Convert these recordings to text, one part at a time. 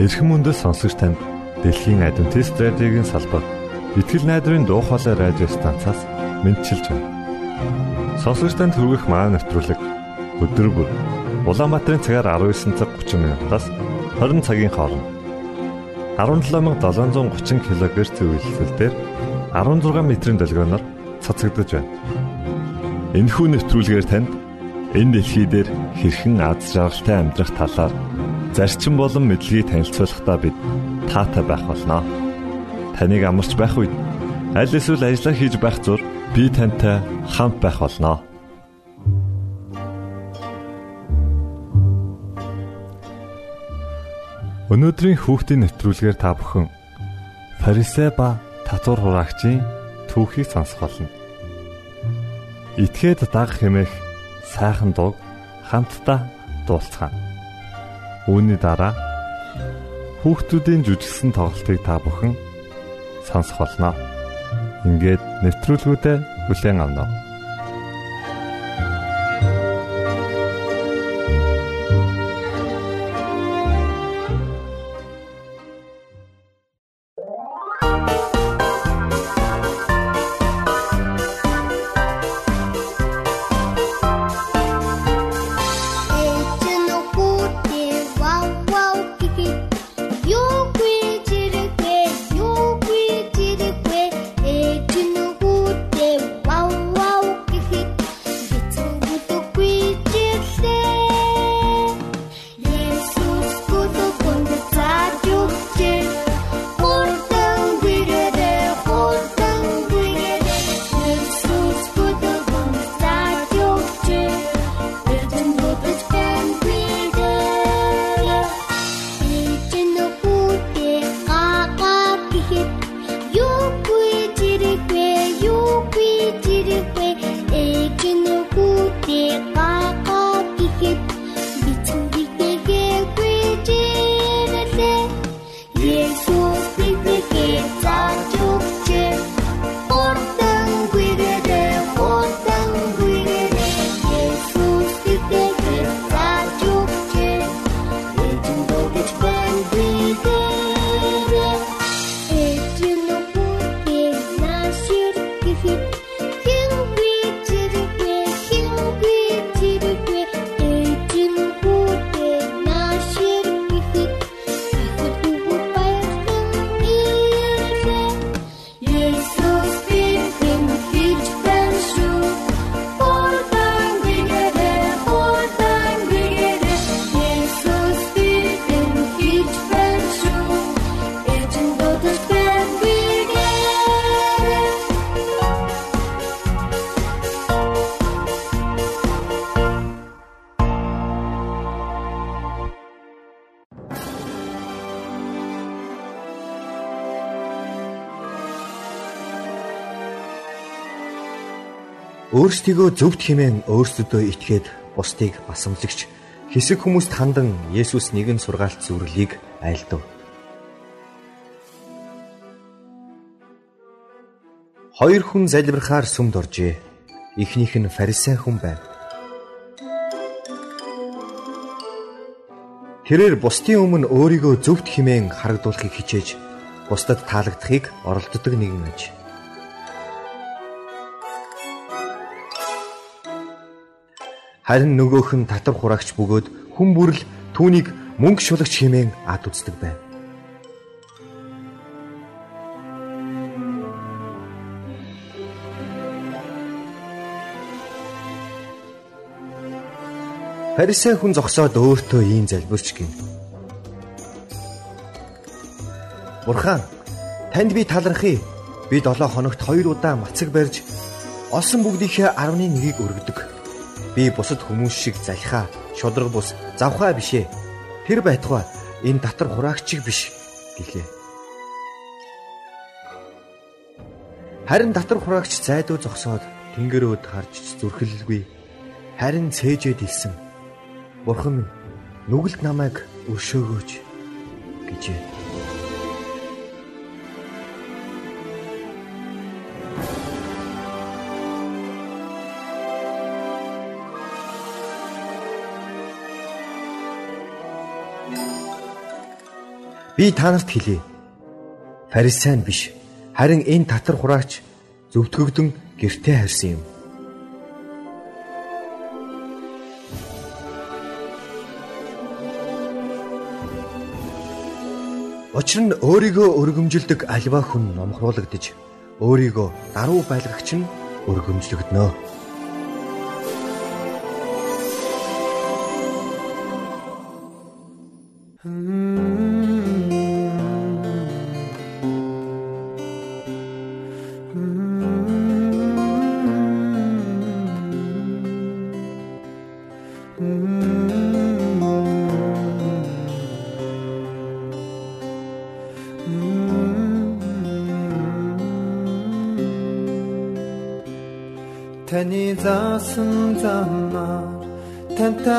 Эрхэм мөндөд сонсогч танд Дэлхийн Адвентист радиогийн салбар Итгэл найдрын дуу хоолой радио станцаас мэдчилж байна. Сонсогч танд хүргэх маань нэвтрүүлэг өдөр бүр Улаанбаатарын цагаар 19 цаг 30 минутаас 20 цагийн хооронд 17730 кГц зөвлөлтөөр 16 метрийн долгионоор цацагдж байна. Энэхүү нэвтрүүлгээр танд энэ дэлхий дээр хэрхэн аз жаргалтай амьдрах талаар зарчим болон мэдлэгийг танилцуулахдаа бид таатай байх болноо. Таныг амарч байх үед аль эсвэл ажиллаа хийж байх зур би тантай хамт байх болноо. Өнөөдрийн хүүхдийн нэвтрүүлгээр та бүхэн фарисей ба татвар хураагчийн түүхийг сонсох болно. Итгээд даг хэмээх сайхан дуу хамтдаа дуулцгаана. Үүний дараа хүүхдүүдийн жүжигсэн тоглолтыг та бүхэн сонсох болно. Ингээд нэвтрүүлгүүдэд хүлээн авна. Өөрсдийгөө зөвхт хэмээн өөрсдөдөө итгээд бусдыг басамлагч хэсэг хүмүүст хандан Есүс нэгэн сургаалт зүрлийг айлдав. Хоёр хүн залбирахаар сүмд оржээ. Эхнийх нь фарисей хүн байв. Тэрээр бусдын өмнө өөрийгөө зөвхт хэмээн харагдуулахыг хичээж бусдад таалагдахыг оролддог нэгэн аж. Харин нөгөөх нь татвар хураагч бөгөөд хүн бүрл түүнийг мөнгө шулагч хэмээн ад үздэг байв. Фарисей хүн зогсоод өөртөө ийм залбирч гин. Бурхан, танд би талархъя. Би 7 хоногт 2 удаа мацаг барьж олсон бүгдийнхээ 11-ийг өргөдөг. Би бусад хүмүүс шиг залхаа, шудраг бус, завхаа бишээ. Тэр байтугай энэ татар хураагчиг биш гэлээ. Харин татар хураагч зайдуу зогсоод тэнгэрөөд харж зүрхэлгүй. Харин цээжэд илсэн. Бурхан нүгэлт намайг өршөөгөөч гэжээ. Би та нарт хэлье. Фарисеан биш, харин энэ татар хураач зөвтгөгдөн гэртээ харьсан юм. Учир нь өөрийгөө өргөмжилдэг альва хүн номхруулагдаж өөрийгөө даруй байлгагч нь өргөмжлөгднө.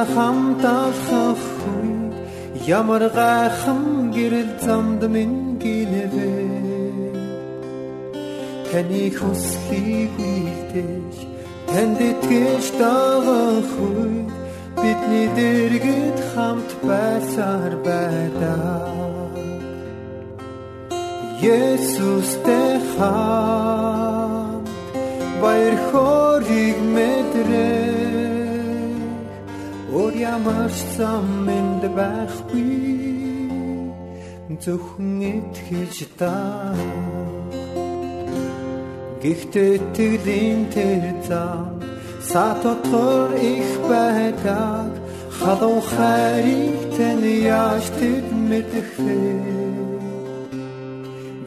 Алхах үед ямар гайхам гэрэл замд минь гинэвэ. Таны хүслийг үйлдэж танд итгэж дагах үед бидний дэргэд хамт байсаар байдаг. Есүстэй хамт баяр хориг мэдрээ Өөр ямар замэнд байхгүй. Зөвхөн итгэж та. Гэхдээ тэглийн тэр зам сатотор их байдаг халуун хайрыг тань яаж тэд мэдэх вэ?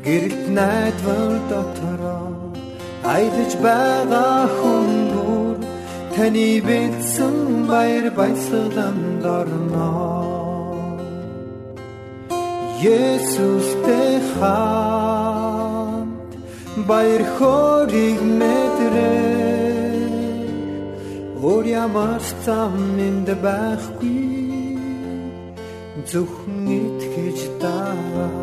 Гэрэлт найдвар дотороо Айдж байгаа хүн бүр таны бэлсэн баяр баясгаланд орно Есүстэй хамт баяр хориг мэдрээ Өөр ямар зам энд байхгүй зөвхөн итгэж даа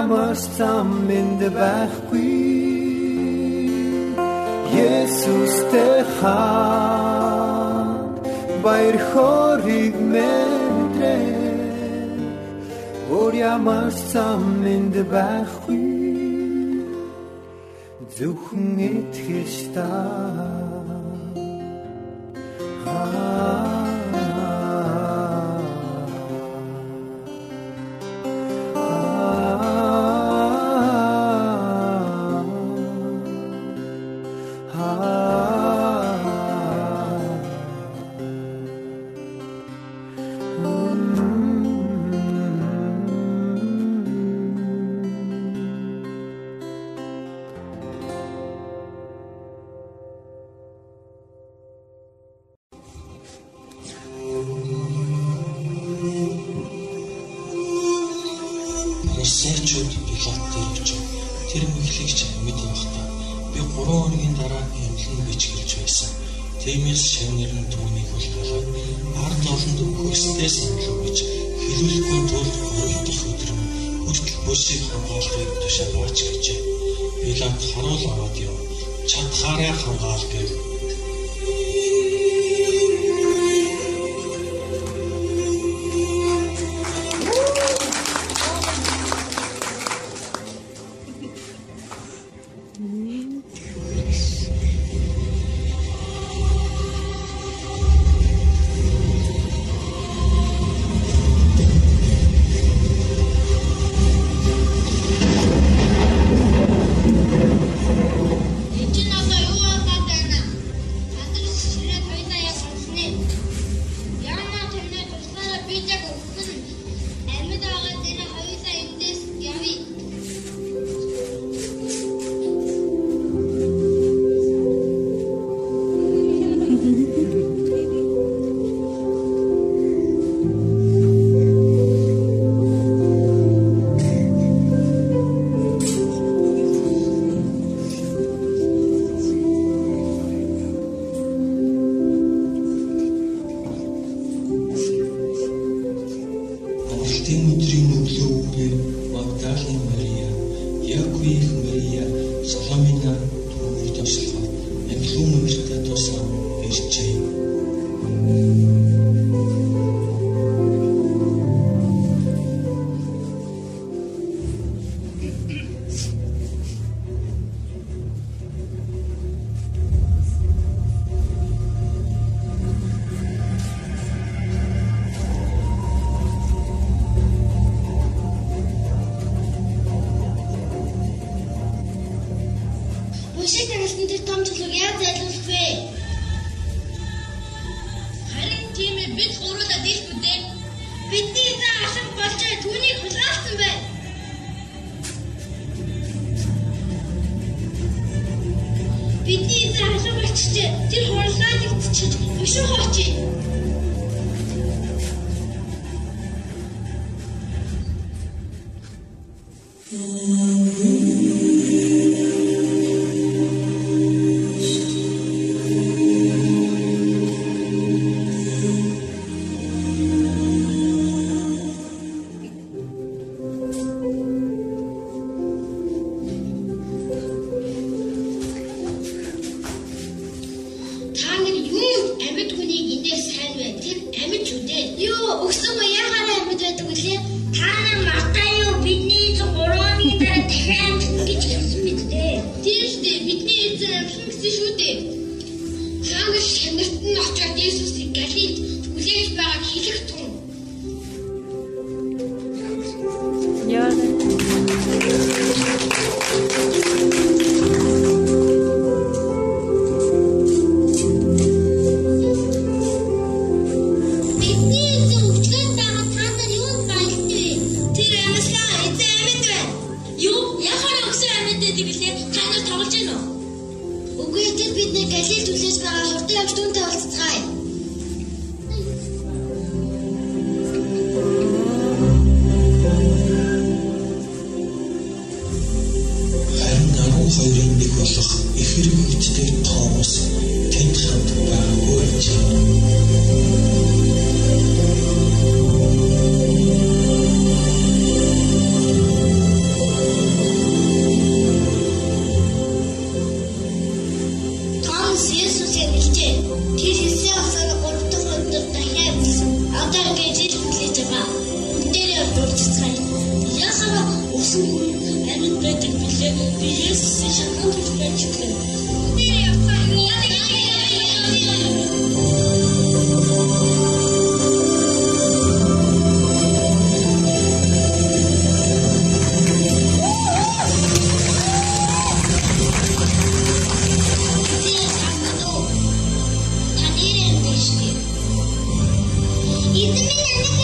ямар зам энд байхгүй. Есүстэй хаан баяр хориг мэдрээ Өөр ямар зам энд байхгүй. Зөвхөн итгэж та Тиймээс шавнар нь түүнийг hulгалаад ард олонд өгөхөөсдөө санал өгч хэлүүлэхгүй тулд 3 дахь өдөр нь хүртэл бүсийг хамгаалахыг тушаалаач гэжээ. Пилат харуул аваад яв. Чадхаараа хамгаал гэв.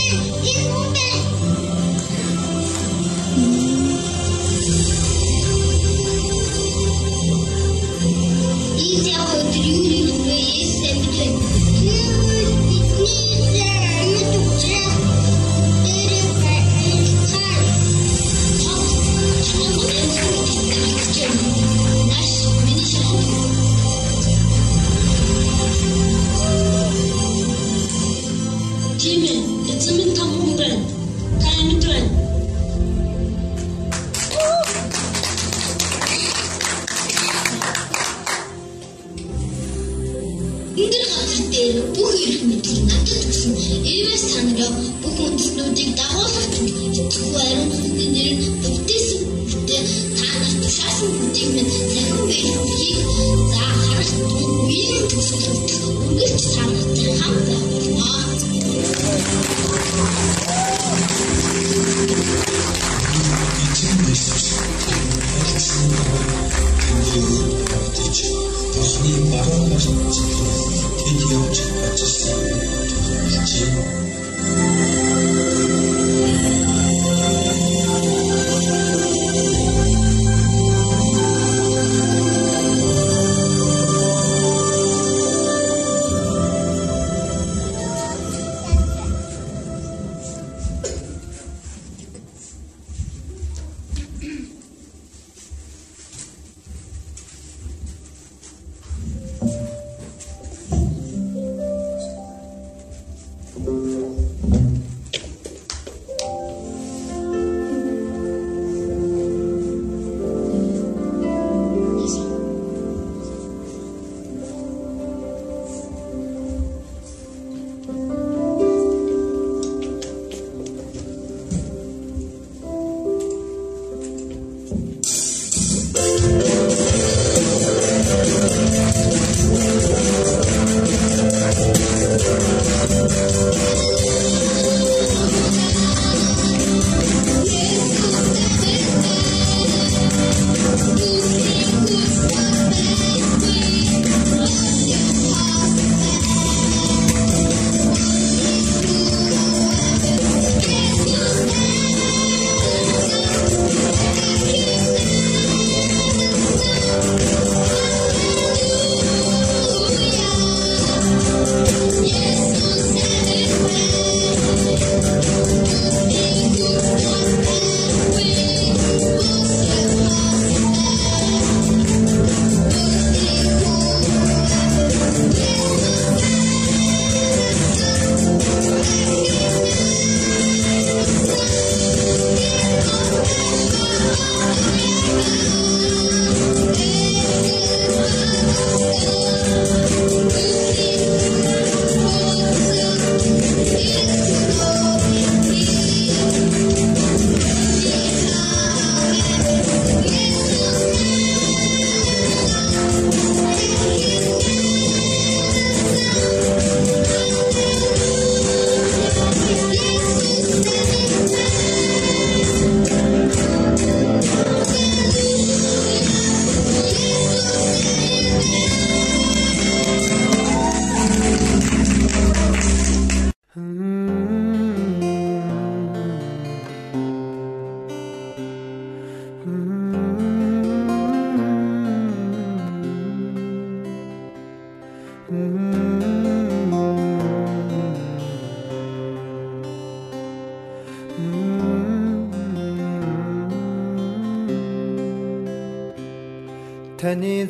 You. 咱可别伤心，咱还是多为你们着想，多为他们着想，啊！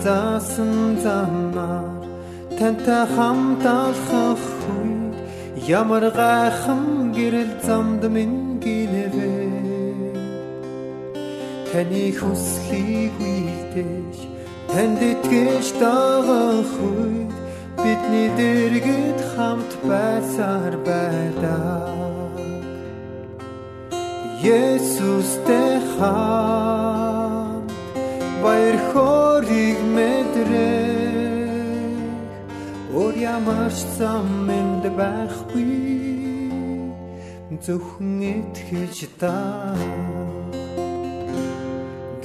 Заасан замаар тантай хамт алхах үед ямар гайхам гэрэл замд минь гинэвэ. Таны хүслийг үйлдэж танд итгэж дагах үед бидний дэргэд хамт байсаар байдаг. Есүстэй хамт баяр өөр ямар ч зам энд байхгүй. Зөвхөн итгэж даа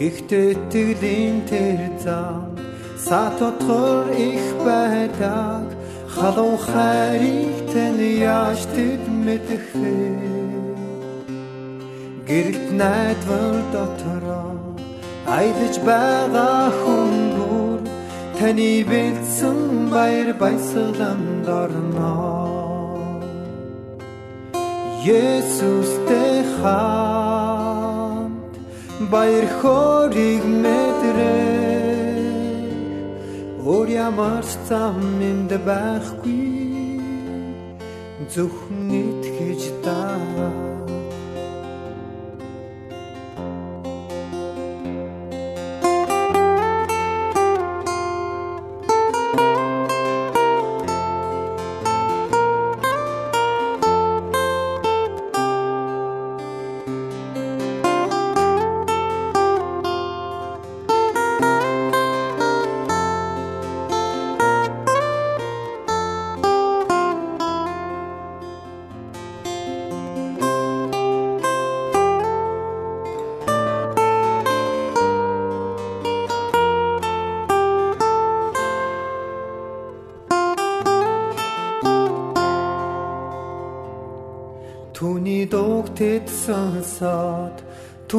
Гэхдээ итгэлийн тэр зам сатотгор их байдаг. Халуун хайрыг тань яаж тэд мэдэх вэ? Гэрэлт найдвар дотороо аялаж байгаа хүн бүр таны бэлдсэн баяр баясгаланд орно. Есүстэй хамт баяр хориг мэдрээ өөр ямар зам энд байхгүй зөвхөн итгэж даа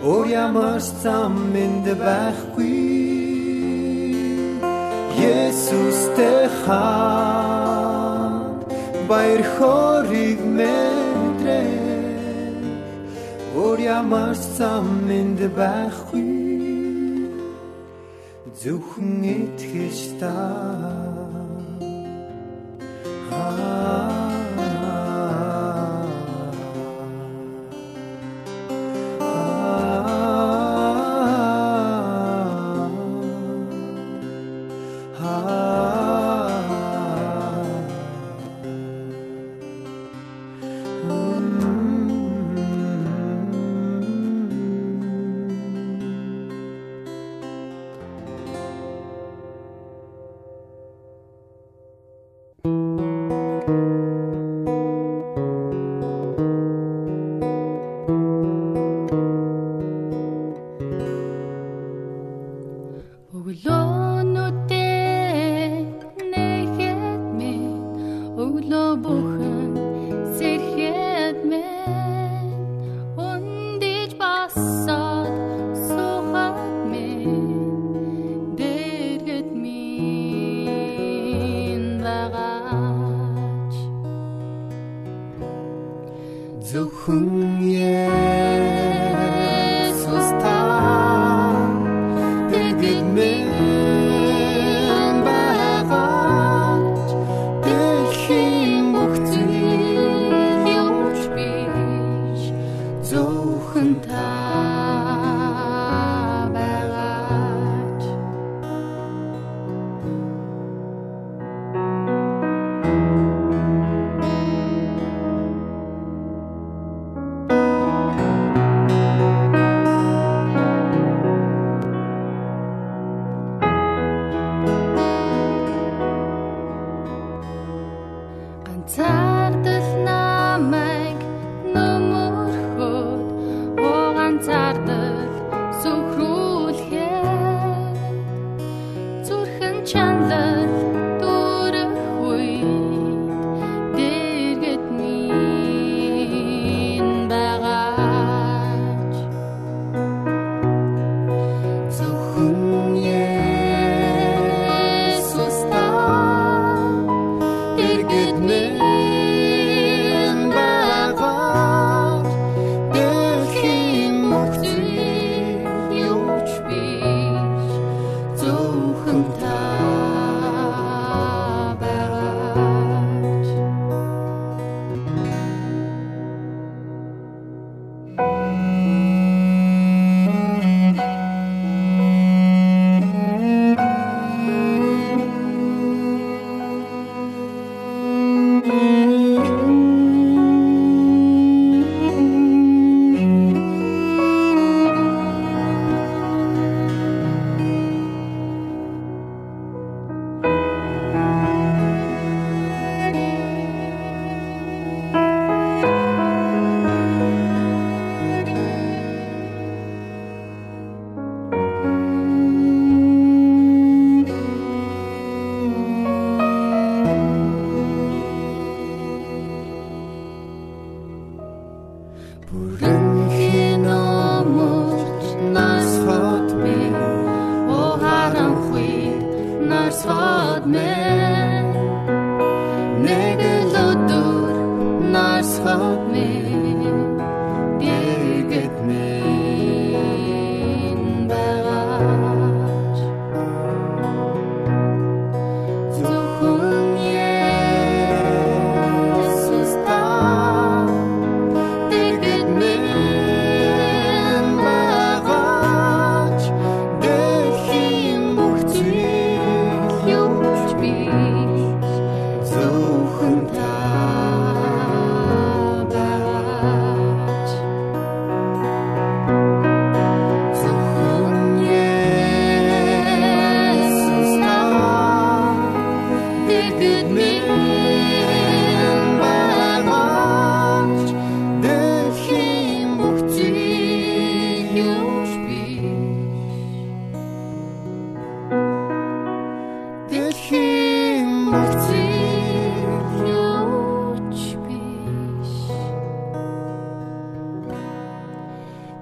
өөр ямар зам энд байхгүй. Есүстэй хаа баяр хориг мэдрээ өөр ямар зам энд байхгүй. Зөвхөн итгэж та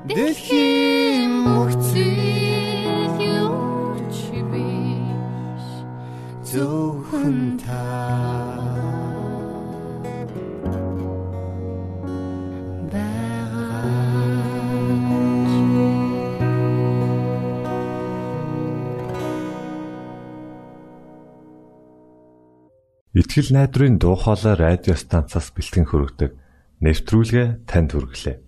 Аа Итгэл найдрын дуу хоолой радио станцаас бэлтгэн хөрөгдөг нэвтрүүлгээ танд хүргэлээ.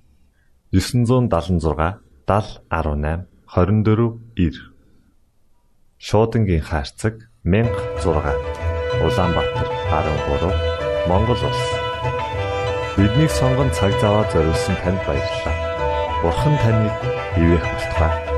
976 7018 24 9 Шуудангийн хаяг 16 Улаанбаатар 13 Монгол улс. Биднийг сонгон цаг зав аваад зориулсан танд баярлалаа. Бурхан таныг ивээх батугай